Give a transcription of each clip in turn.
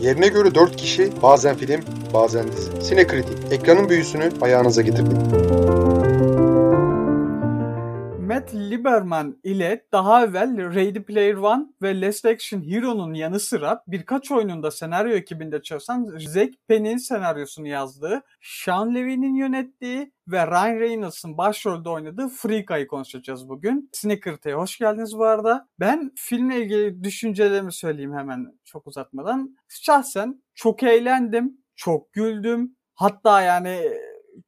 Yerine göre 4 kişi, bazen film, bazen dizi. Sinekritik, ekranın büyüsünü ayağınıza getirdik. Matt Lieberman ile daha evvel Ready Player One ve Last Action Hero'nun yanı sıra birkaç oyununda senaryo ekibinde çalışan Zack Penny'in senaryosunu yazdığı, Sean Levy'nin yönettiği ve Ryan Reynolds'ın başrolde oynadığı Freaka'yı konuşacağız bugün. Sneaker'te hoş geldiniz bu arada. Ben filmle ilgili düşüncelerimi söyleyeyim hemen çok uzatmadan. Şahsen çok eğlendim, çok güldüm. Hatta yani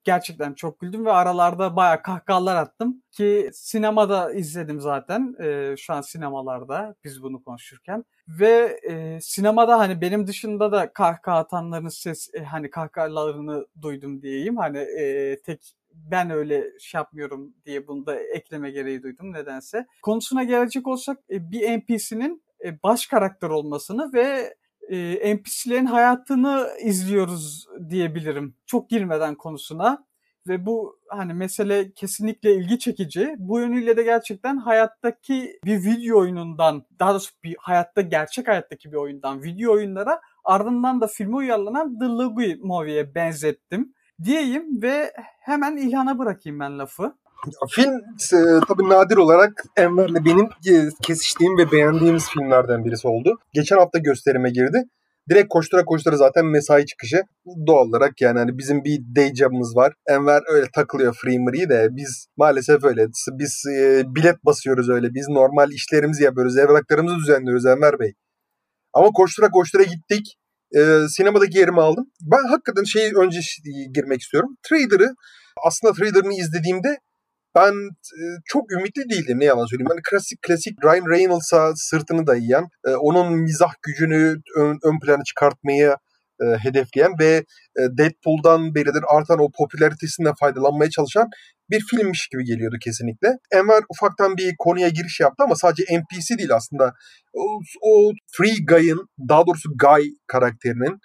gerçekten çok güldüm ve aralarda bayağı kahkahalar attım ki sinemada izledim zaten. E, şu an sinemalarda biz bunu konuşurken. Ve e, sinemada hani benim dışında da kahkaha atanların ses e, hani kahkahalarını duydum diyeyim. Hani e, tek ben öyle şey yapmıyorum diye bunu da ekleme gereği duydum nedense. Konusuna gelecek olsak e, bir NPC'nin e, baş karakter olmasını ve e, NPC'lerin hayatını izliyoruz diyebilirim. Çok girmeden konusuna ve bu hani mesele kesinlikle ilgi çekici. Bu yönüyle de gerçekten hayattaki bir video oyunundan, daha doğrusu bir hayatta gerçek hayattaki bir oyundan video oyunlara ardından da filme uyarlanan The Luigi Movie'ye benzettim diyeyim ve hemen İlhan'a bırakayım ben lafı. Film e, tabii nadir olarak Enver'le benim e, kesiştiğim ve beğendiğimiz filmlerden birisi oldu. Geçen hafta gösterime girdi. Direkt koştura koştura zaten mesai çıkışı. Doğal olarak yani hani bizim bir day job'ımız var. Enver öyle takılıyor Freemery'i de biz maalesef öyle. Biz e, bilet basıyoruz öyle. Biz normal işlerimizi yapıyoruz. Evraklarımızı düzenliyoruz Enver Bey. Ama koştura koştura gittik. E, sinemadaki yerimi aldım. Ben hakikaten şeyi önce girmek istiyorum. Trader'ı aslında Trader'ını izlediğimde ben e, çok ümitli değildim ne yalan söyleyeyim. Hani klasik klasik Ryan Reynolds'a sırtını dayayan, e, onun mizah gücünü ön, ön plana çıkartmayı e, hedefleyen ve Deadpool'dan beridir artan o popülaritesinden faydalanmaya çalışan bir filmmiş gibi geliyordu kesinlikle. Enver ufaktan bir konuya giriş yaptı ama sadece NPC değil aslında. O, o Free Guy'ın, daha doğrusu Guy karakterinin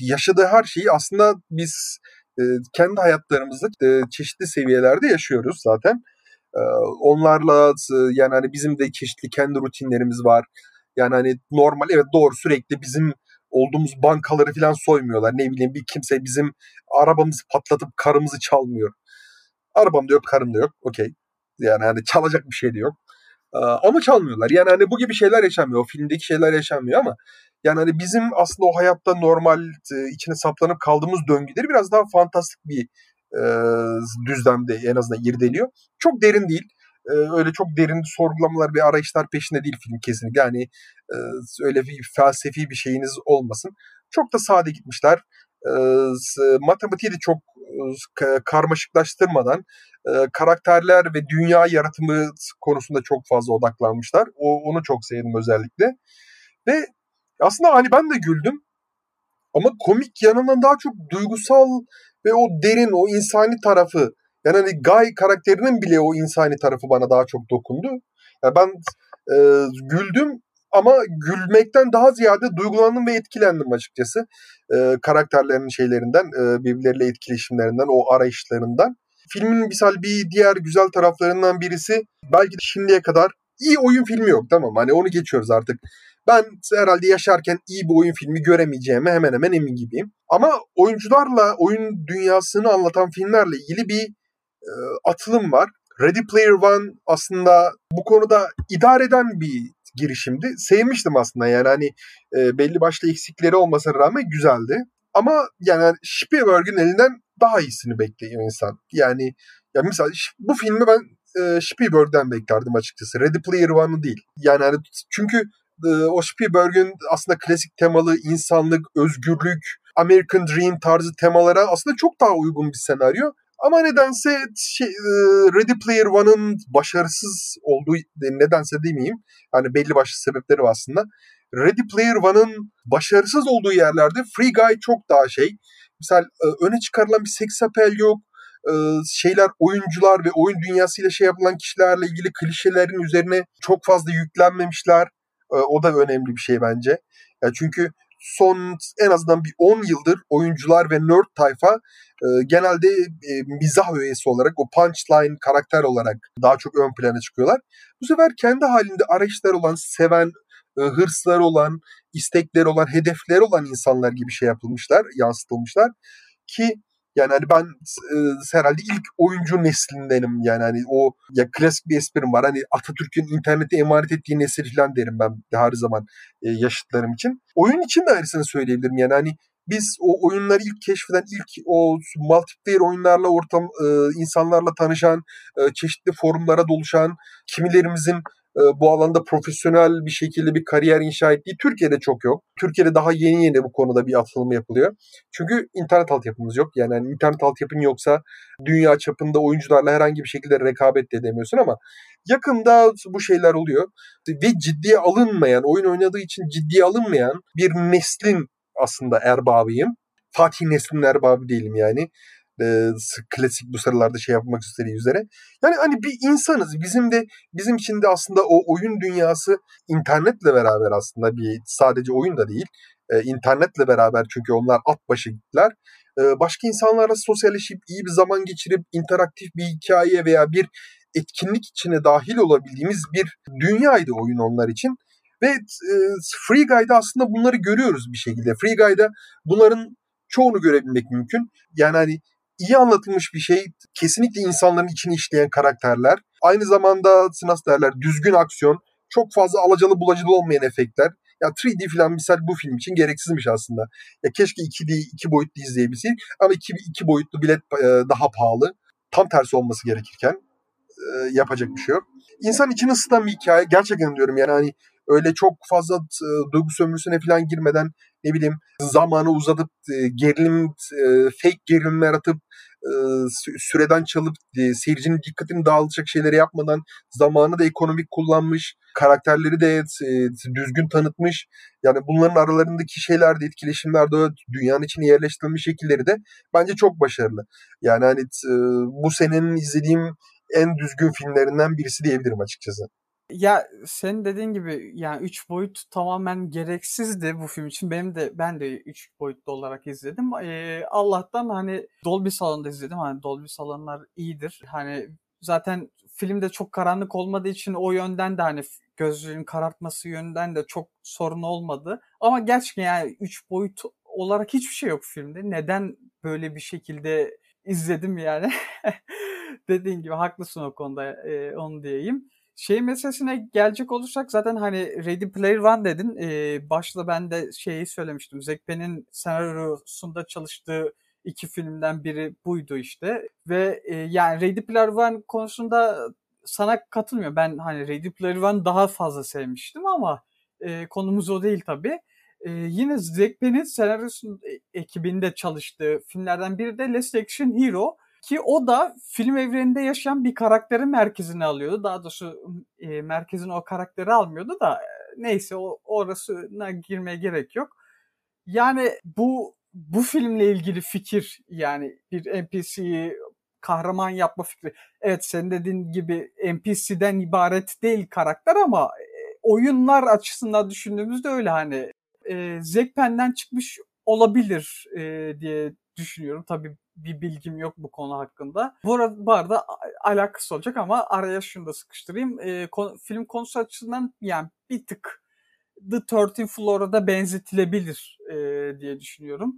yaşadığı her şeyi aslında biz kendi hayatlarımızda e, çeşitli seviyelerde yaşıyoruz zaten. Onlarla yani hani bizim de çeşitli kendi rutinlerimiz var. Yani hani normal evet doğru sürekli bizim olduğumuz bankaları falan soymuyorlar. Ne bileyim bir kimse bizim arabamızı patlatıp karımızı çalmıyor. Arabam da yok, karım da yok. Okey. Yani hani çalacak bir şey de yok. Ama çalmıyorlar. Yani hani bu gibi şeyler yaşanmıyor. O filmdeki şeyler yaşanmıyor ama yani hani bizim aslında o hayatta normal e, içine saplanıp kaldığımız döngüleri biraz daha fantastik bir e, düzlemde en azından irdeliyor. Çok derin değil. E, öyle çok derin sorgulamalar ve arayışlar peşinde değil film kesinlikle. Yani e, öyle bir felsefi bir şeyiniz olmasın. Çok da sade gitmişler. E, matematiği de çok e, karmaşıklaştırmadan e, karakterler ve dünya yaratımı konusunda çok fazla odaklanmışlar. O, onu çok sevdim özellikle. Ve aslında hani ben de güldüm. Ama komik yanından daha çok duygusal ve o derin, o insani tarafı. Yani hani Guy karakterinin bile o insani tarafı bana daha çok dokundu. Yani ben e, güldüm ama gülmekten daha ziyade duygulandım ve etkilendim açıkçası. E, karakterlerin şeylerinden, e, birbirleriyle etkileşimlerinden, o arayışlarından. Filmin misal bir diğer güzel taraflarından birisi belki de şimdiye kadar iyi oyun filmi yok tamam hani onu geçiyoruz artık. Ben herhalde yaşarken iyi bir oyun filmi göremeyeceğime hemen hemen emin gibiyim. Ama oyuncularla oyun dünyasını anlatan filmlerle ilgili bir e, atılım var. Ready Player One aslında bu konuda idare eden bir girişimdi. Sevmiştim aslında yani hani e, belli başlı eksikleri olmasına rağmen güzeldi. Ama yani Spielberg'in elinden daha iyisini bekliyor insan. Yani ya mesela bu filmi ben e, Spielberg'den beklerdim açıkçası. Ready Player One'ı değil. Yani hani çünkü o Spielberg'in aslında klasik temalı insanlık, özgürlük, American Dream tarzı temalara aslında çok daha uygun bir senaryo. Ama nedense şey, e, Ready Player One'ın başarısız olduğu nedense demeyeyim. Hani belli başlı sebepleri var aslında. Ready Player One'ın başarısız olduğu yerlerde Free Guy çok daha şey. Misal e, öne çıkarılan bir seks apel yok. E, şeyler oyuncular ve oyun dünyasıyla şey yapılan kişilerle ilgili klişelerin üzerine çok fazla yüklenmemişler. O da önemli bir şey bence. Yani çünkü son en azından bir 10 yıldır oyuncular ve nerd tayfa e, genelde e, mizah öğesi olarak o punchline karakter olarak daha çok ön plana çıkıyorlar. Bu sefer kendi halinde arayışlar olan seven e, hırsları olan, istekleri olan, hedefleri olan insanlar gibi şey yapılmışlar, yansıtılmışlar. Ki yani hani ben e, herhalde ilk oyuncu neslindenim. Yani hani o ya klasik bir esprim var. Hani Atatürk'ün internete emanet ettiği nesil falan derim ben her zaman e, yaşıtlarım için. Oyun için de aynısını söyleyebilirim. Yani hani biz o oyunları ilk keşfeden, ilk o multiplayer oyunlarla ortam e, insanlarla tanışan, e, çeşitli forumlara doluşan, kimilerimizin bu alanda profesyonel bir şekilde bir kariyer inşa ettiği Türkiye'de çok yok. Türkiye'de daha yeni yeni bu konuda bir atılım yapılıyor. Çünkü internet altyapımız yok. Yani, yani internet altyapın yoksa dünya çapında oyuncularla herhangi bir şekilde rekabet de edemiyorsun ama yakında bu şeyler oluyor. Ve ciddiye alınmayan, oyun oynadığı için ciddiye alınmayan bir neslin aslında erbabıyım. Fatih Neslin erbabı değilim yani. E, klasik bu sıralarda şey yapmak istediği üzere. Yani hani bir insanız. Bizim de bizim için de aslında o oyun dünyası internetle beraber aslında bir sadece oyun da değil. E, internetle beraber çünkü onlar at başı gittiler. E, başka insanlarla sosyalleşip iyi bir zaman geçirip interaktif bir hikaye veya bir etkinlik içine dahil olabildiğimiz bir dünyaydı oyun onlar için. Ve e, Free Guy'da aslında bunları görüyoruz bir şekilde. Free Guy'da bunların çoğunu görebilmek mümkün. Yani hani iyi anlatılmış bir şey. Kesinlikle insanların içini işleyen karakterler. Aynı zamanda nasıl derler düzgün aksiyon. Çok fazla alacalı bulacılı olmayan efektler. Ya 3D falan misal bu film için gereksizmiş aslında. Ya keşke 2D, iki boyutlu izleyebilsek ama iki, iki boyutlu bilet e, daha pahalı. Tam tersi olması gerekirken e, yapacak bir şey yok. İnsan içini ısıtan bir hikaye. Gerçekten diyorum yani hani öyle çok fazla e, duygu sömürüsüne falan girmeden ne bileyim zamanı uzatıp e, gerilim e, fake gerilimler atıp e, süreden çalıp e, seyircinin dikkatini dağılacak şeyleri yapmadan zamanı da ekonomik kullanmış, karakterleri de e, düzgün tanıtmış. Yani bunların aralarındaki şeyler de etkileşimler de dünyanın içine yerleştirilmiş şekilleri de bence çok başarılı. Yani hani e, bu senenin izlediğim en düzgün filmlerinden birisi diyebilirim açıkçası. Ya senin dediğin gibi yani 3 boyut tamamen gereksizdi bu film için. Benim de ben de 3 boyutlu olarak izledim. Ee, Allah'tan hani Dolby salonda izledim. Hani Dolby salonlar iyidir. Hani zaten filmde çok karanlık olmadığı için o yönden de hani gözlüğün karartması yönden de çok sorun olmadı. Ama gerçekten yani 3 boyut olarak hiçbir şey yok filmde. Neden böyle bir şekilde izledim yani? Dediğin gibi haklısın o konuda e, onu diyeyim. Şey meselesine gelecek olursak zaten hani Ready Player One dedin. Ee, başta ben de şeyi söylemiştim. Zack Pen'in senaryosunda çalıştığı iki filmden biri buydu işte. Ve e, yani Ready Player One konusunda sana katılmıyor. Ben hani Ready Player One daha fazla sevmiştim ama e, konumuz o değil tabii. E, yine Zack Pen'in senaryosun e, ekibinde çalıştığı filmlerden biri de Last Action Hero. Ki o da film evreninde yaşayan bir karakteri merkezine alıyordu. Daha doğrusu e, merkezine o karakteri almıyordu da e, neyse o orasına girmeye gerek yok. Yani bu bu filmle ilgili fikir yani bir NPC'yi kahraman yapma fikri. Evet senin dediğin gibi NPC'den ibaret değil karakter ama e, oyunlar açısından düşündüğümüzde öyle hani e, Zekpen'den çıkmış olabilir e, diye düşünüyorum. Tabii bir bilgim yok bu konu hakkında. Bu arada, bu arada alakası olacak ama araya şunu da sıkıştırayım. E, konu, film konusu açısından yani bir tık The 13 Floor'a da benzetilebilir e, diye düşünüyorum.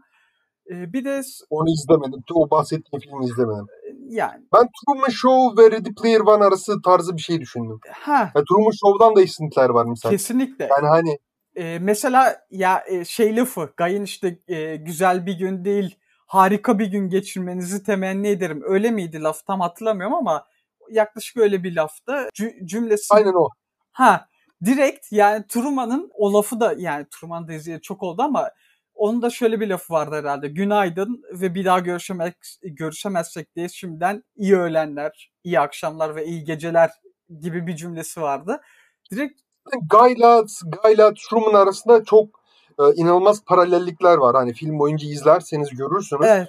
E, bir de... Onu izlemedim. O bahsettiğim filmi izlemedim. Yani. Ben Truman Show ve Ready Player One arası tarzı bir şey düşündüm. Ha. Yani Truman Show'dan da esintiler var mesela. Kesinlikle. Yani hani e, mesela ya e, şey lafı Gay'ın işte e, güzel bir gün değil harika bir gün geçirmenizi temenni ederim. Öyle miydi laf tam hatırlamıyorum ama yaklaşık öyle bir laftı. C- cümlesi. Aynen o. Ha direkt yani Truman'ın o lafı da yani Truman da izleyeli çok oldu ama onun da şöyle bir lafı vardı herhalde. Günaydın ve bir daha görüşemek, görüşemezsek diye şimdiden iyi öğlenler, iyi akşamlar ve iyi geceler gibi bir cümlesi vardı. Direkt Guy'la, Guy'la Truman arasında çok inanılmaz paralellikler var. Hani film boyunca izlerseniz görürsünüz. Evet.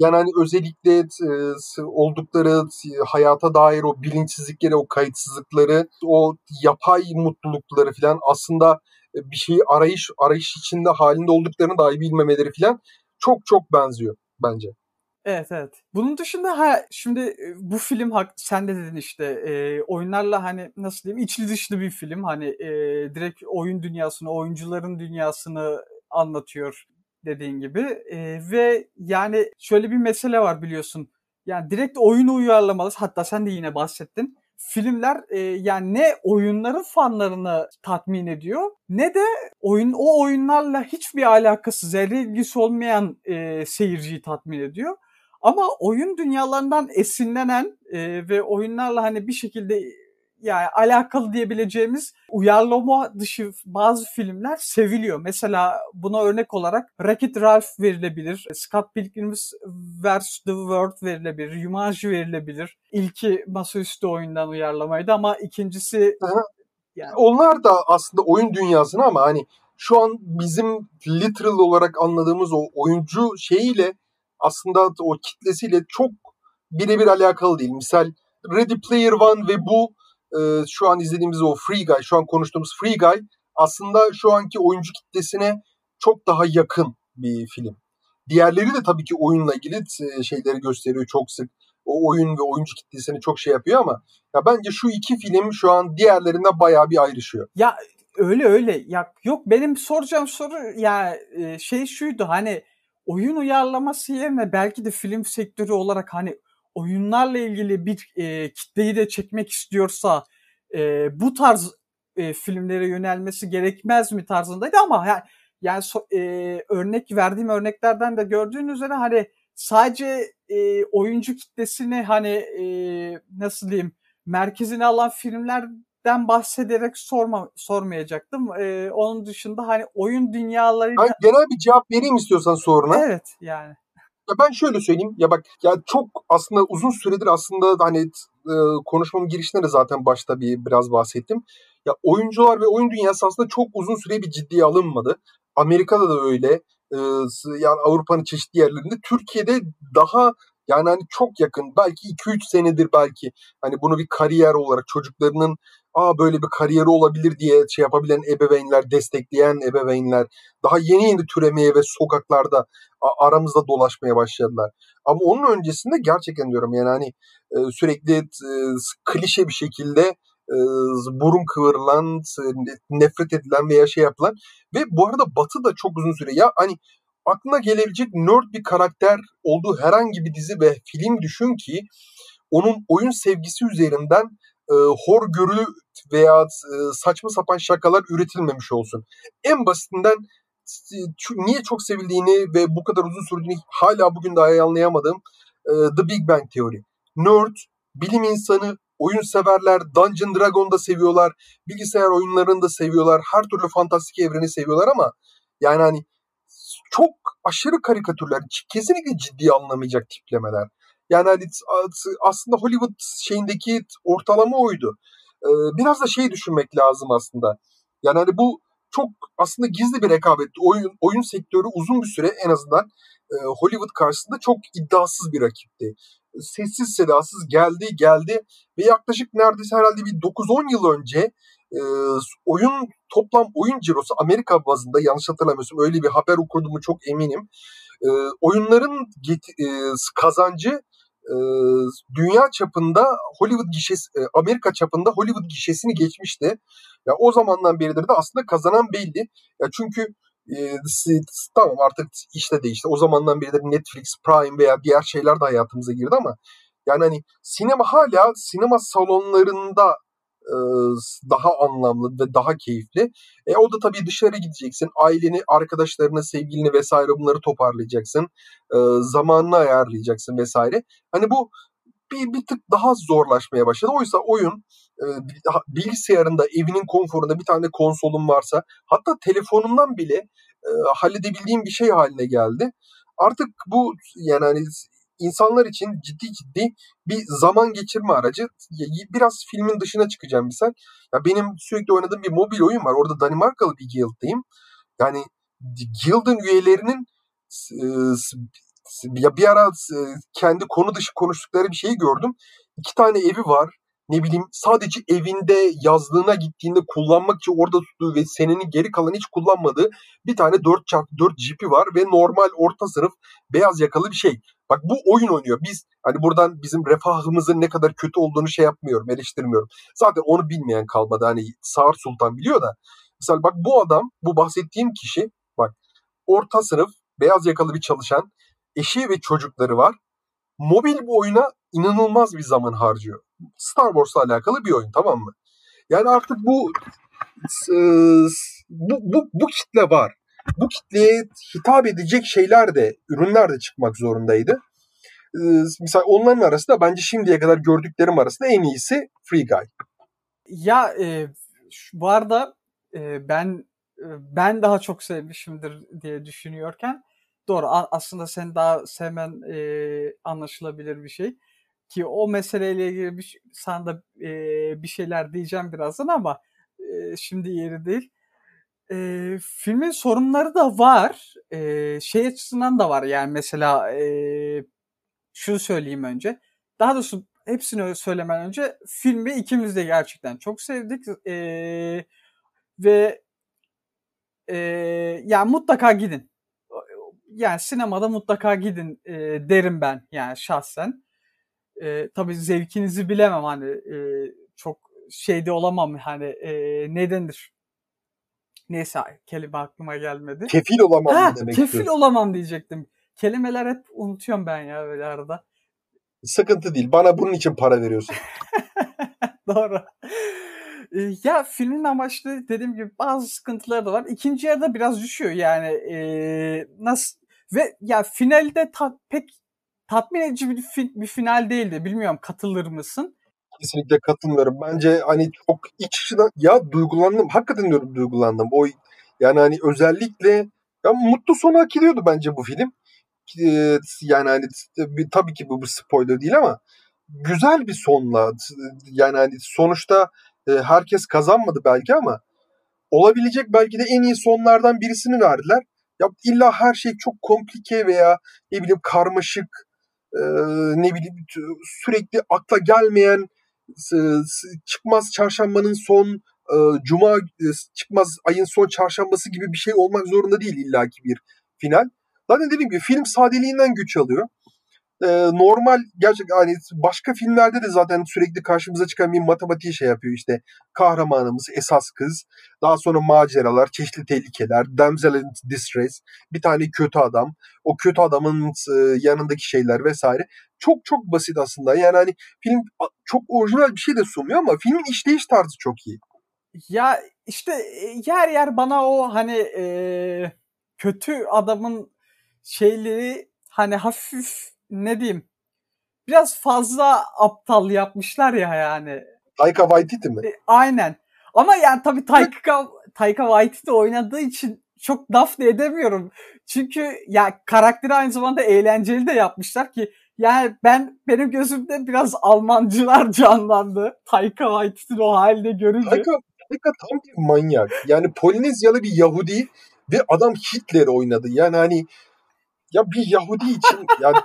Yani hani özellikle e, oldukları hayata dair o bilinçsizlikleri, o kayıtsızlıkları, o yapay mutlulukları falan aslında e, bir şeyi arayış arayış içinde halinde olduklarını dahi bilmemeleri falan çok çok benziyor bence. Evet evet. Bunun dışında ha şimdi e, bu film sen de dedin işte e, oyunlarla hani nasıl diyeyim içli dışlı bir film. Hani e, direkt oyun dünyasını, oyuncuların dünyasını anlatıyor dediğin gibi. E, ve yani şöyle bir mesele var biliyorsun. Yani direkt oyunu uyarlamalı. Hatta sen de yine bahsettin filmler e, yani ne oyunların fanlarını tatmin ediyor ne de oyun o oyunlarla hiçbir alakası zerre ilgisi olmayan e, seyirciyi tatmin ediyor. Ama oyun dünyalarından esinlenen e, ve oyunlarla hani bir şekilde yani alakalı diyebileceğimiz uyarlama dışı bazı filmler seviliyor. Mesela buna örnek olarak Wreck-It Ralph verilebilir. Scott Pilgrim's vs. The World verilebilir. Jumanji verilebilir. İlki masaüstü oyundan uyarlamaydı ama ikincisi yani... Onlar da aslında oyun dünyasına ama hani şu an bizim literal olarak anladığımız o oyuncu şeyiyle aslında o kitlesiyle çok birebir alakalı değil. Misal Ready Player One ve bu e, şu an izlediğimiz o Free Guy, şu an konuştuğumuz Free Guy aslında şu anki oyuncu kitlesine çok daha yakın bir film. Diğerleri de tabii ki oyunla ilgili e, şeyleri gösteriyor çok sık. O oyun ve oyuncu kitlesini çok şey yapıyor ama ya bence şu iki film şu an diğerlerinden bayağı bir ayrışıyor. Ya öyle öyle. Ya yok benim soracağım soru ya e, şey şuydu hani oyun uyarlaması yerine belki de film sektörü olarak hani oyunlarla ilgili bir e, kitleyi de çekmek istiyorsa e, bu tarz e, filmlere yönelmesi gerekmez mi tarzındaydı ama yani, yani so, e, örnek verdiğim örneklerden de gördüğün üzere hani sadece e, oyuncu kitlesini hani e, nasıl diyeyim merkezine alan filmlerden bahsederek sorma sormayacaktım. E, onun dışında hani oyun dünyaları Ben genel bir cevap vereyim istiyorsan soruna. Evet yani. Ya ben şöyle söyleyeyim. Ya bak ya çok aslında uzun süredir aslında hani e, konuşmamın girişinde de zaten başta bir biraz bahsettim. Ya oyuncular ve oyun dünyası aslında çok uzun süre bir ciddiye alınmadı. Amerika'da da öyle. E, yani Avrupa'nın çeşitli yerlerinde. Türkiye'de daha yani hani çok yakın belki 2-3 senedir belki hani bunu bir kariyer olarak çocuklarının aa böyle bir kariyeri olabilir diye şey yapabilen ebeveynler, destekleyen ebeveynler daha yeni yeni türemeye ve sokaklarda aramızda dolaşmaya başladılar. Ama onun öncesinde gerçekten diyorum yani hani e, sürekli e, klişe bir şekilde e, burun kıvırılan, nefret edilen veya şey yapılan ve bu arada Batı da çok uzun süre ya hani aklına gelebilecek nerd bir karakter olduğu herhangi bir dizi ve film düşün ki onun oyun sevgisi üzerinden e, hor görü veya e, saçma sapan şakalar üretilmemiş olsun. En basitinden niye çok sevildiğini ve bu kadar uzun sürdüğünü hala bugün daha anlayamadığım e, The Big Bang Theory. Nerd, bilim insanı, oyun severler, Dungeon Dragon'da seviyorlar, bilgisayar oyunlarını da seviyorlar, her türlü fantastik evreni seviyorlar ama yani hani çok aşırı karikatürler, kesinlikle ciddi anlamayacak tiplemeler. Yani hani aslında Hollywood şeyindeki ortalama oydu. Biraz da şey düşünmek lazım aslında. Yani hani bu çok aslında gizli bir rekabetti. Oyun, oyun sektörü uzun bir süre en azından Hollywood karşısında çok iddiasız bir rakipti. Sessiz sedasız geldi geldi ve yaklaşık neredeyse herhalde bir 9-10 yıl önce oyun toplam oyun cirosu Amerika bazında yanlış hatırlamıyorsam öyle bir haber okuduğumu çok eminim. oyunların get- kazancı dünya çapında Hollywood gişesi, Amerika çapında Hollywood gişesini geçmişti. Ya o zamandan beridir de aslında kazanan belli. Ya çünkü e, tamam artık işte değişti. O zamandan beridir Netflix, Prime veya diğer şeyler de hayatımıza girdi ama yani hani sinema hala sinema salonlarında daha anlamlı ve daha keyifli. E, o da tabii dışarı gideceksin. Aileni, arkadaşlarını, sevgilini vesaire bunları toparlayacaksın. E, zamanını ayarlayacaksın vesaire. Hani bu bir, bir tık daha zorlaşmaya başladı. Oysa oyun e, bilgisayarında, evinin konforunda bir tane konsolun varsa hatta telefonundan bile e, halledebildiğin bir şey haline geldi. Artık bu yani hani insanlar için ciddi ciddi bir zaman geçirme aracı. Biraz filmin dışına çıkacağım misal. Ya benim sürekli oynadığım bir mobil oyun var. Orada Danimarkalı bir guild'dayım. Yani guild'ın üyelerinin ya bir ara kendi konu dışı konuştukları bir şeyi gördüm. İki tane evi var. Ne bileyim sadece evinde yazlığına gittiğinde kullanmak için orada tuttuğu ve senenin geri kalan hiç kullanmadığı bir tane 4x4 jipi var ve normal orta sınıf beyaz yakalı bir şey. Bak bu oyun oynuyor. Biz hani buradan bizim refahımızın ne kadar kötü olduğunu şey yapmıyorum, eleştirmiyorum. Zaten onu bilmeyen kalmadı. Hani Sağır Sultan biliyor da. Mesela bak bu adam, bu bahsettiğim kişi bak orta sınıf, beyaz yakalı bir çalışan, eşi ve çocukları var. Mobil bu oyuna inanılmaz bir zaman harcıyor. Star Wars'la alakalı bir oyun tamam mı? Yani artık bu bu, bu, bu kitle var. Bu kitleye hitap edecek şeyler de, ürünler de çıkmak zorundaydı. Mesela onların arasında bence şimdiye kadar gördüklerim arasında en iyisi Free Guy. Ya e, bu arada e, ben e, ben daha çok sevmişimdir diye düşünüyorken doğru aslında sen daha sevmen e, anlaşılabilir bir şey ki o meseleyle ilgili bir, sana da e, bir şeyler diyeceğim birazdan ama e, şimdi yeri değil. E, filmin sorunları da var. E, şey açısından da var yani mesela e, şunu söyleyeyim önce. Daha doğrusu hepsini söylemeden önce filmi ikimiz de gerçekten çok sevdik. E, ve e, yani mutlaka gidin. Yani sinemada mutlaka gidin e, derim ben yani şahsen. E, tabii zevkinizi bilemem hani e, çok şeyde olamam hani e, nedendir. Neyse kelime aklıma gelmedi. Kefil olamam ha, demek Kefil istiyorsun. olamam diyecektim. Kelimeler hep unutuyorum ben ya böyle arada. Sıkıntı değil. Bana bunun için para veriyorsun. Doğru. Ya filmin amaçlı dediğim gibi bazı sıkıntıları da var. İkinci yarıda biraz düşüyor yani e, nasıl ve ya finalde ta, pek tatmin edici bir, fi, bir final değildi. Bilmiyorum katılır mısın? Kesinlikle katılmıyorum. Bence hani çok iç içine ya duygulandım. Hakikaten diyorum duygulandım. O yani hani özellikle ya mutlu sonu hak ediyordu bence bu film. Yani hani tabii ki bu bir spoiler değil ama güzel bir sonla yani hani sonuçta herkes kazanmadı belki ama olabilecek belki de en iyi sonlardan birisini verdiler. Ya illa her şey çok komplike veya ne bileyim karmaşık ne bileyim sürekli akla gelmeyen çıkmaz çarşambanın son cuma çıkmaz ayın son çarşambası gibi bir şey olmak zorunda değil illaki bir final. Zaten dediğim gibi film sadeliğinden güç alıyor e, normal gerçek hani başka filmlerde de zaten sürekli karşımıza çıkan bir matematiği şey yapıyor. İşte kahramanımız esas kız daha sonra maceralar çeşitli tehlikeler damsel in distress bir tane kötü adam o kötü adamın e, yanındaki şeyler vesaire. Çok çok basit aslında. Yani hani film çok orijinal bir şey de sunmuyor ama filmin işleyiş tarzı çok iyi. Ya işte yer yer bana o hani e, kötü adamın şeyleri hani hafif ne diyeyim biraz fazla aptal yapmışlar ya yani. Taika Waititi mi? E, aynen. Ama yani tabii Taika, Taika Waititi oynadığı için çok laf da edemiyorum. Çünkü ya karakteri aynı zamanda eğlenceli de yapmışlar ki yani ben benim gözümde biraz Almancılar canlandı. Taika Waititi'nin o halde görünce. Taika, Taika tam bir manyak. Yani Polinezyalı bir Yahudi ve adam Hitler oynadı. Yani hani ya bir Yahudi için yani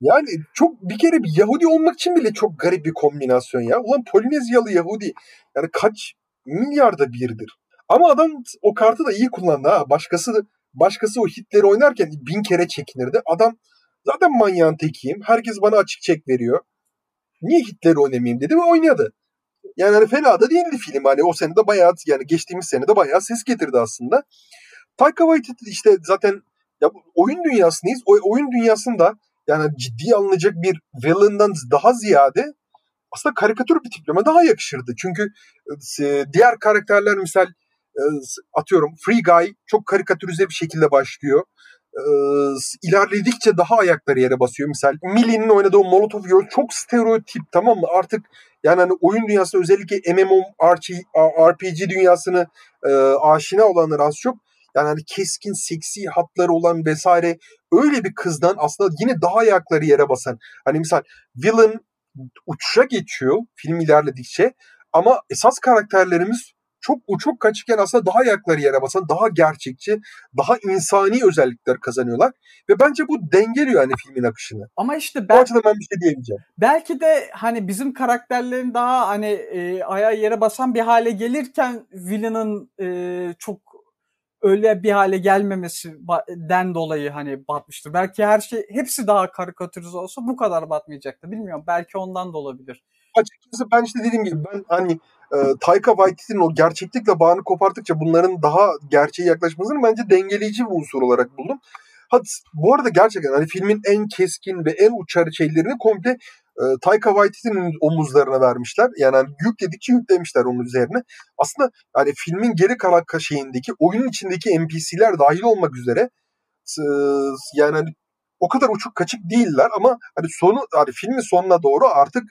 yani çok bir kere bir Yahudi olmak için bile çok garip bir kombinasyon ya. Ulan Polinezyalı Yahudi yani kaç milyarda birdir. Ama adam o kartı da iyi kullandı ha. Başkası başkası o Hitler'i oynarken bin kere çekinirdi. Adam zaten manyağın tekiyim. Herkes bana açık çek veriyor. Niye Hitler'i oynamayayım dedi ve oynadı. Yani hani fena da değildi film. Hani o sene de bayağı yani geçtiğimiz sene de bayağı ses getirdi aslında. Taika Waititi işte zaten ya oyun dünyasındayız. O oyun dünyasında yani ciddi alınacak bir villain'dan daha ziyade aslında karikatür bir tipleme daha yakışırdı. Çünkü e, diğer karakterler misal e, atıyorum Free Guy çok karikatürize bir şekilde başlıyor. E, ilerledikçe daha ayakları yere basıyor. Misal Millie'nin oynadığı Molotov Girl çok stereotip tamam mı? Artık yani hani oyun dünyasında özellikle MMO RPG dünyasını aşina olanlar az çok yani hani keskin, seksi hatları olan vesaire öyle bir kızdan aslında yine daha ayakları yere basan. Hani misal villain uçuşa geçiyor film ilerledikçe ama esas karakterlerimiz çok uçuk kaçıkken aslında daha ayakları yere basan, daha gerçekçi, daha insani özellikler kazanıyorlar. Ve bence bu dengeliyor yani filmin akışını. Ama işte ben, bu açıdan ben bir şey diyemeyeceğim. Belki de hani bizim karakterlerin daha hani e, ayağı yere basan bir hale gelirken villain'ın e, çok öyle bir hale gelmemesinden dolayı hani batmıştır. Belki her şey hepsi daha karikatürize olsa bu kadar batmayacaktı. Bilmiyorum. Belki ondan da olabilir. Açıkçası ben işte dediğim gibi ben hani e, Taika Waititi'nin o gerçeklikle bağını koparttıkça bunların daha gerçeğe yaklaşmasını bence dengeleyici bir unsur olarak buldum. Hadi, bu arada gerçekten hani filmin en keskin ve en uçarı şeylerini komple e, Taika Waititi'nin omuzlarına vermişler. Yani hani yükledikçe yüklemişler onun üzerine. Aslında hani filmin geri kalan şeyindeki oyunun içindeki NPC'ler dahil olmak üzere e, yani hani o kadar uçuk kaçık değiller ama hani sonu hani filmin sonuna doğru artık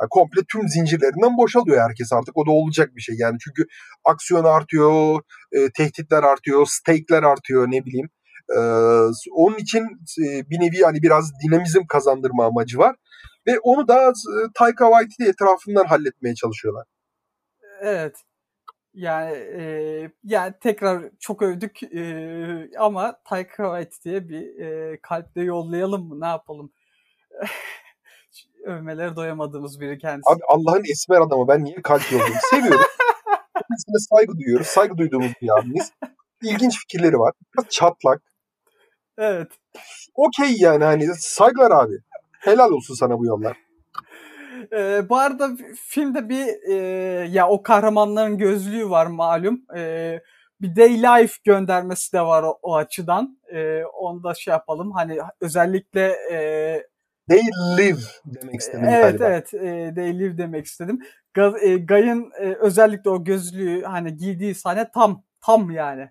yani komple tüm zincirlerinden boşalıyor herkes artık. O da olacak bir şey yani çünkü aksiyon artıyor, e, tehditler artıyor, stake'ler artıyor ne bileyim. E, onun için bir nevi hani biraz dinamizm kazandırma amacı var. Ve onu da Taika Waititi etrafından halletmeye çalışıyorlar. Evet. Yani e, yani tekrar çok övdük e, ama Taika Waititi'ye bir e, kalple yollayalım mı? Ne yapalım? Övmelere doyamadığımız biri kendisi. Abi Allah'ın esmer adamı ben niye kalp yollayayım? Seviyorum. Kendisine saygı duyuyoruz. Saygı duyduğumuz bir abimiz. İlginç fikirleri var. Biraz çatlak. Evet. Okey yani hani saygılar abi. Helal olsun sana bu yollar. Ee, bu arada filmde bir e, ya o kahramanların gözlüğü var malum. E, bir day life göndermesi de var o, o açıdan. E, onu da şey yapalım. Hani özellikle e, They live demek istedim evet, galiba. Evet e, they live demek istedim. e, Guy'ın e, özellikle o gözlüğü hani giydiği sahne tam tam yani.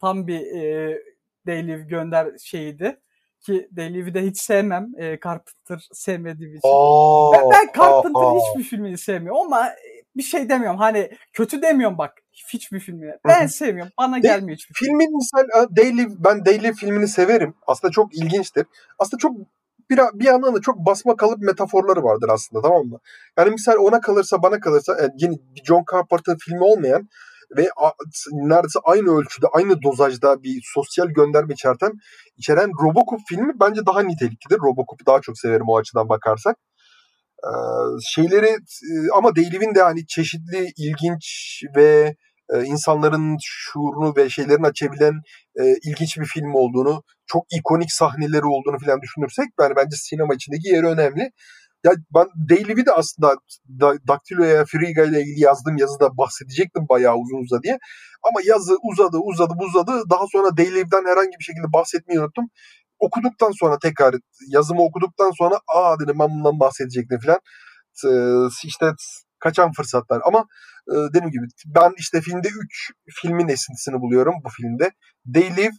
Tam bir e, they live gönder şeyiydi ki Delive'i de hiç sevmem. E, Carpenter sevmediğim için. Aa, ben, ben Carpenter aa, hiçbir filmini sevmiyorum ama bir şey demiyorum. Hani kötü demiyorum bak hiçbir filmini. Ben sevmiyorum. Bana De, gelmiyor hiçbir Filmin misal Daily ben Daily filmini severim. Aslında çok ilginçtir. Aslında çok bir, bir yandan da çok basma kalıp metaforları vardır aslında tamam mı? Yani misal ona kalırsa bana kalırsa yani yeni John Carpenter filmi olmayan ve neredeyse aynı ölçüde, aynı dozajda bir sosyal gönderme içeren, içeren Robocop filmi bence daha niteliklidir. Robocop'u daha çok severim o açıdan bakarsak. Ee, şeyleri ama Dayliv'in de hani çeşitli, ilginç ve e, insanların şuurunu ve şeylerini açabilen e, ilginç bir film olduğunu, çok ikonik sahneleri olduğunu falan düşünürsek yani bence sinema içindeki yeri önemli. Ya ben Daily'vi de aslında Daktilo'ya Friga ile ilgili yazdığım yazıda bahsedecektim bayağı uzun uza diye. Ama yazı uzadı uzadı uzadı. Daha sonra Daily'den herhangi bir şekilde bahsetmeyi unuttum. Okuduktan sonra tekrar yazımı okuduktan sonra aa dedim ben bundan bahsedecektim falan. İşte kaçan fırsatlar. Ama dediğim gibi ben işte filmde 3 filmin esintisini buluyorum bu filmde. They Live,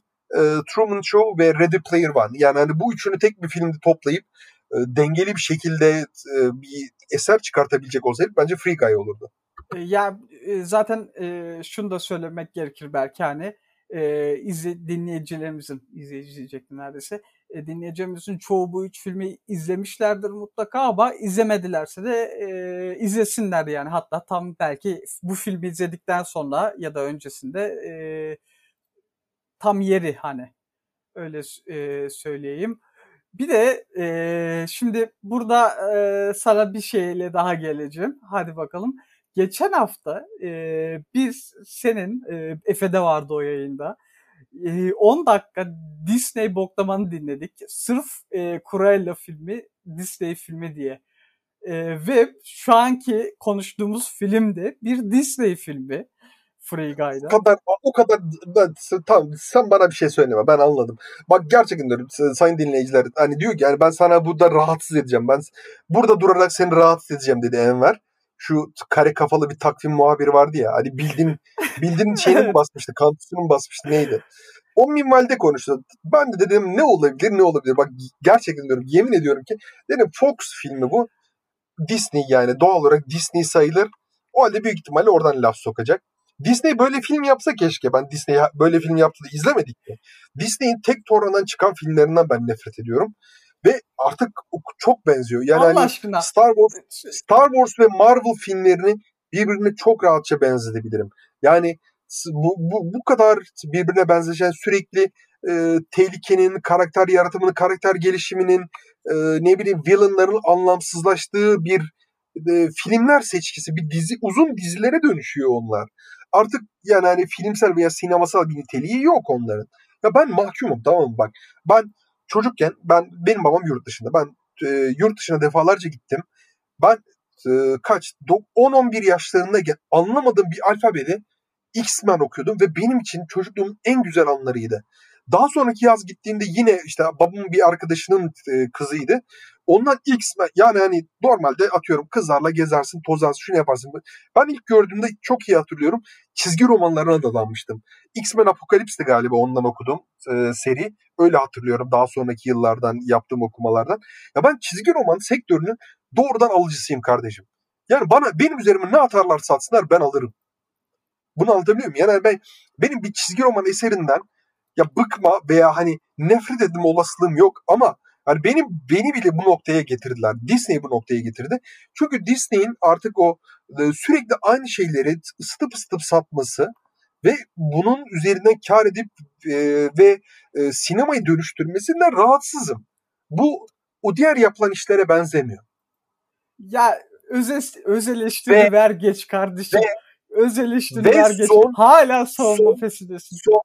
Truman Show ve Ready Player One. Yani hani bu üçünü tek bir filmde toplayıp e, dengeli bir şekilde e, bir eser çıkartabilecek olsaydı bence Free Guy olurdu. E, ya zaten şunu da söylemek gerekir belki hani izle, dinleyicilerimizin izleyecektim neredeyse dinleyicilerimizin çoğu bu üç filmi izlemişlerdir mutlaka ama izlemedilerse de e, izlesinler yani hatta tam belki bu filmi izledikten sonra ya da öncesinde e, tam yeri hani öyle e, söyleyeyim. Bir de e, şimdi burada e, sana bir şeyle daha geleceğim. Hadi bakalım. Geçen hafta e, biz senin e, Efe'de vardı o yayında. E, 10 dakika Disney boklamanı dinledik. Sırf e, Cruella filmi Disney filmi diye. E, ve şu anki konuştuğumuz film de bir Disney filmi. Free Guy'da. O kadar, o kadar ben, tamam sen bana bir şey söyleme ben anladım. Bak gerçekten diyorum sayın dinleyiciler hani diyor ki yani ben sana burada rahatsız edeceğim. Ben burada durarak seni rahatsız edeceğim dedi Enver. Şu kare kafalı bir takvim muhabiri vardı ya. Hani bildiğin bildiğin şeyini mi basmıştı? Kantusunu mu basmıştı? Neydi? O minvalde konuştu. Ben de dedim ne olabilir ne olabilir. Bak gerçekten diyorum yemin ediyorum ki dedim Fox filmi bu. Disney yani doğal olarak Disney sayılır. O halde büyük ihtimalle oradan laf sokacak. Disney böyle film yapsa keşke. Ben Disney böyle film yaptı da izlemedik mi? Disney'in tek torundan çıkan filmlerinden ben nefret ediyorum. Ve artık çok benziyor. Yani Allah hani aşkına. Star Wars, Star Wars ve Marvel filmlerini birbirine çok rahatça benzetebilirim. Yani bu, bu, bu kadar birbirine benzeşen sürekli e, tehlikenin, karakter yaratımının, karakter gelişiminin, e, ne bileyim villainların anlamsızlaştığı bir e, filmler seçkisi, bir dizi, uzun dizilere dönüşüyor onlar. Artık yani hani filmsel veya sinemasal bir niteliği yok onların. Ya ben mahkumum tamam mı bak. Ben çocukken ben benim babam yurt dışında. Ben e, yurt dışına defalarca gittim. Ben e, kaç 10-11 yaşlarında anlamadığım bir alfabede X-Men okuyordum ve benim için çocukluğumun en güzel anlarıydı. Daha sonraki yaz gittiğimde yine işte babamın bir arkadaşının e, kızıydı. Ondan X-Men yani hani normalde atıyorum kızlarla gezersin, tozarsın, şunu yaparsın. Ben ilk gördüğümde çok iyi hatırlıyorum. Çizgi romanlarına da dalmıştım. X-Men Apokalips'ti galiba ondan okudum e, seri. Öyle hatırlıyorum daha sonraki yıllardan yaptığım okumalardan. Ya ben çizgi roman sektörünün doğrudan alıcısıyım kardeşim. Yani bana benim üzerime ne atarlar satsınlar ben alırım. Bunu anlatabiliyor muyum? Yani ben benim bir çizgi roman eserinden ya bıkma veya hani nefret edilme olasılığım yok ama hani benim beni bile bu noktaya getirdiler. Disney bu noktaya getirdi. Çünkü Disney'in artık o e, sürekli aynı şeyleri ısıtıp ısıtıp satması ve bunun üzerinden kar edip e, ve e, sinemayı dönüştürmesinden rahatsızım. Bu o diğer yapılan işlere benzemiyor. Ya öz, öz eleştiri ve, ver geç kardeşim. Ve, öz eleştiri ver geç. Son, Hala savunma peşindesin. Son,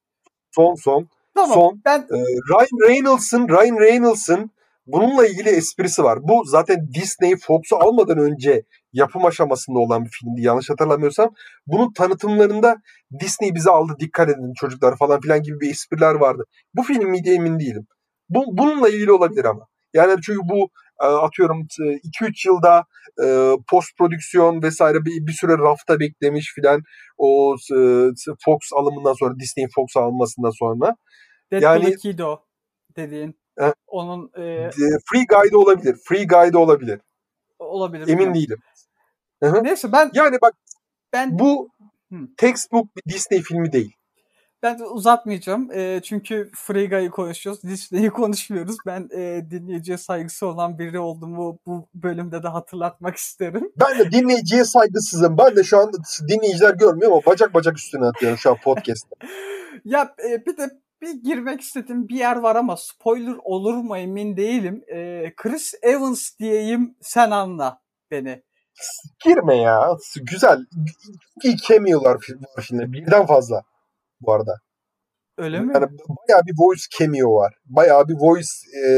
son son. Tamam, son. Ben... E, Ryan Reynolds'ın Ryan Reynolds'ın bununla ilgili esprisi var. Bu zaten Disney Fox'u almadan önce yapım aşamasında olan bir filmdi yanlış hatırlamıyorsam. Bunun tanıtımlarında Disney bizi aldı dikkat edin çocuklar falan filan gibi bir espriler vardı. Bu film miydi emin değilim. Bu, bununla ilgili olabilir ama. Yani çünkü bu e, atıyorum 2-3 yılda e, post prodüksiyon vesaire bir, bir süre rafta beklemiş filan o e, Fox alımından sonra Disney Fox almasından sonra. Deadpool yani, 2'ydi o dediğin. E, Onun e, Free Guide olabilir. Free Guide olabilir. Olabilir. Emin yani. değilim. Hı-hı. Neyse ben yani bak ben bu Hı. textbook bir Disney filmi değil. Ben uzatmayacağım. E, çünkü Friga'yı konuşuyoruz. Disney'i konuşmuyoruz. Ben e, dinleyiciye saygısı olan biri olduğumu bu bölümde de hatırlatmak isterim. Ben de dinleyiciye saygısızım. Ben de şu an dinleyiciler görmüyor ama bacak bacak üstüne atıyorum şu an podcast'te. ya e, bir de bir girmek istediğim bir yer var ama spoiler olur mu emin değilim. E, Chris Evans diyeyim sen anla beni. Girme ya. Güzel. İyi cameo'lar var şimdi. Birden fazla bu arada. Öyle mi? Yani bayağı bir voice cameo var. Bayağı bir voice e,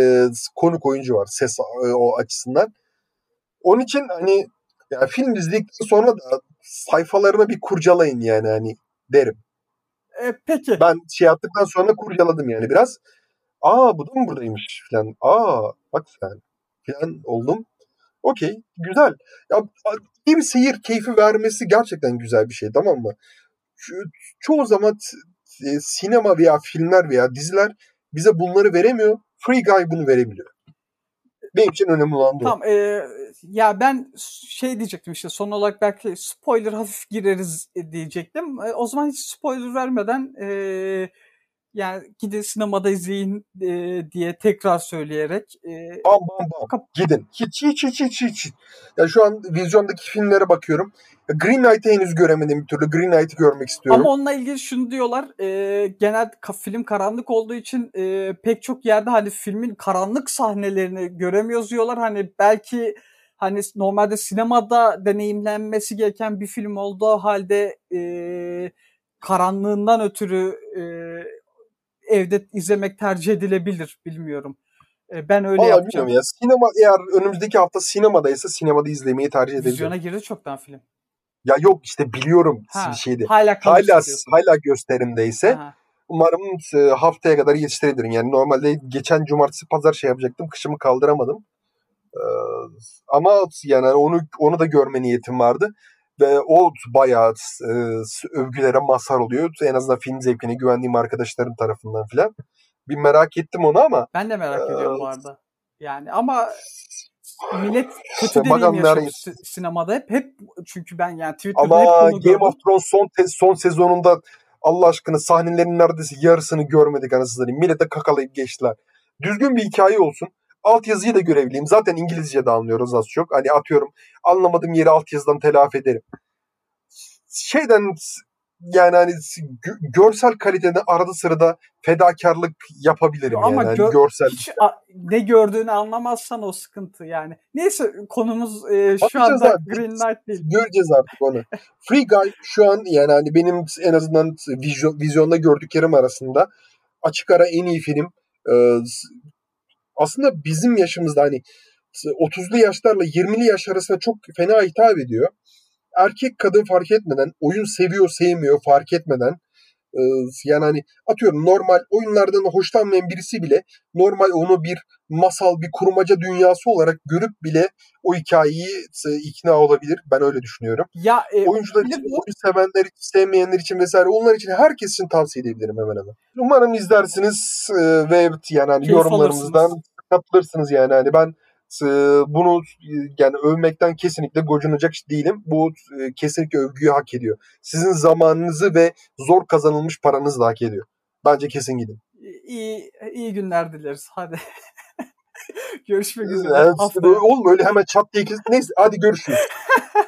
konuk oyuncu var ses e, o açısından. Onun için hani yani film izledikten sonra da sayfalarını bir kurcalayın yani hani derim. E, peki. Ben şey yaptıktan sonra kurcaladım yani biraz. Aa bu da mı buradaymış falan. Aa bak sen falan oldum. Okey güzel. Ya bir seyir keyfi vermesi gerçekten güzel bir şey tamam mı? çoğu zaman e, sinema veya filmler veya diziler bize bunları veremiyor. Free Guy bunu verebiliyor. Benim için önemli olan bu. Tamam. E, ya ben şey diyecektim işte son olarak belki spoiler hafif gireriz diyecektim. E, o zaman hiç spoiler vermeden e, yani gidin sinemada izleyin e, diye tekrar söyleyerek. E, bam bam bam. Gidin. Hiç hiç hiç hiç hiç. Ya şu an vizyondaki filmlere bakıyorum. Green Knight'ı henüz göremedim bir türlü. Green Knight'ı görmek istiyorum. Ama onunla ilgili şunu diyorlar. E, genel film karanlık olduğu için e, pek çok yerde hani filmin karanlık sahnelerini göremiyoruz diyorlar. Hani belki hani normalde sinemada deneyimlenmesi gereken bir film olduğu halde e, karanlığından ötürü e, evde izlemek tercih edilebilir bilmiyorum. E, ben öyle Vallahi yapacağım. Ya. Sinema eğer önümüzdeki hafta sinemadaysa sinemada izlemeyi tercih ederim. Vizyona girdi çoktan film. Ya yok işte biliyorum ha, şeydi. Hala hala, hala gösterimdeyse. Ha. Umarım e, haftaya kadar yetiştirebilirim. Yani normalde geçen cumartesi pazar şey yapacaktım. Kışımı kaldıramadım. Ee, ama yani onu onu da görme niyetim vardı. Ve o bayağı e, övgülere mazhar oluyor. En azından film zevkine güvendiğim arkadaşlarım tarafından filan. Bir merak ettim onu ama. Ben de merak e, ediyorum bu arada. Yani ama millet kötü deneyim yaşıyor sinemada hep. Hep çünkü ben yani Twitter'da ama hep bunu Game gördüm. of Thrones son, son sezonunda Allah aşkına sahnelerin neredeyse yarısını görmedik anasını Millete kakalayıp geçtiler. Düzgün bir hikaye olsun altyazıyı da görevliyim. Zaten İngilizce de anlıyoruz az çok. Hani atıyorum anlamadığım yeri altyazıdan telafi ederim. Şeyden yani hani gö- görsel kalitede arada sırada fedakarlık yapabilirim Ama yani. gö- hani görsel. Hiç a- ne gördüğünü anlamazsan o sıkıntı yani. Neyse konumuz e, şu anda abi. Green Knight değil. Göreceğiz artık onu. Free Guy şu an yani hani benim en azından vizyon, vizyonda gördüklerim arasında açık ara en iyi film. Ee, aslında bizim yaşımızda hani 30'lu yaşlarla 20'li yaş arasında çok fena hitap ediyor. Erkek kadın fark etmeden, oyun seviyor sevmiyor fark etmeden yani hani atıyorum normal oyunlardan hoşlanmayan birisi bile normal onu bir masal, bir kurmaca dünyası olarak görüp bile o hikayeyi e, ikna olabilir. Ben öyle düşünüyorum. Ya e, Oyuncular için, bu- oyun sevenler için, sevmeyenler için vesaire onlar için herkes için tavsiye edebilirim hemen hemen. Umarım izlersiniz e, ve yani hani alırsınız. katılırsınız yani hani ben e, bunu e, yani övmekten kesinlikle gocunacak değilim. Bu e, kesinlikle övgüyü hak ediyor. Sizin zamanınızı ve zor kazanılmış paranızı da hak ediyor. Bence kesin gidin. iyi, iyi günler dileriz. Hadi. Görüşmek üzere. Yani, Haftaya. oğlum öyle hemen çat diye kesin. Neyse hadi görüşürüz.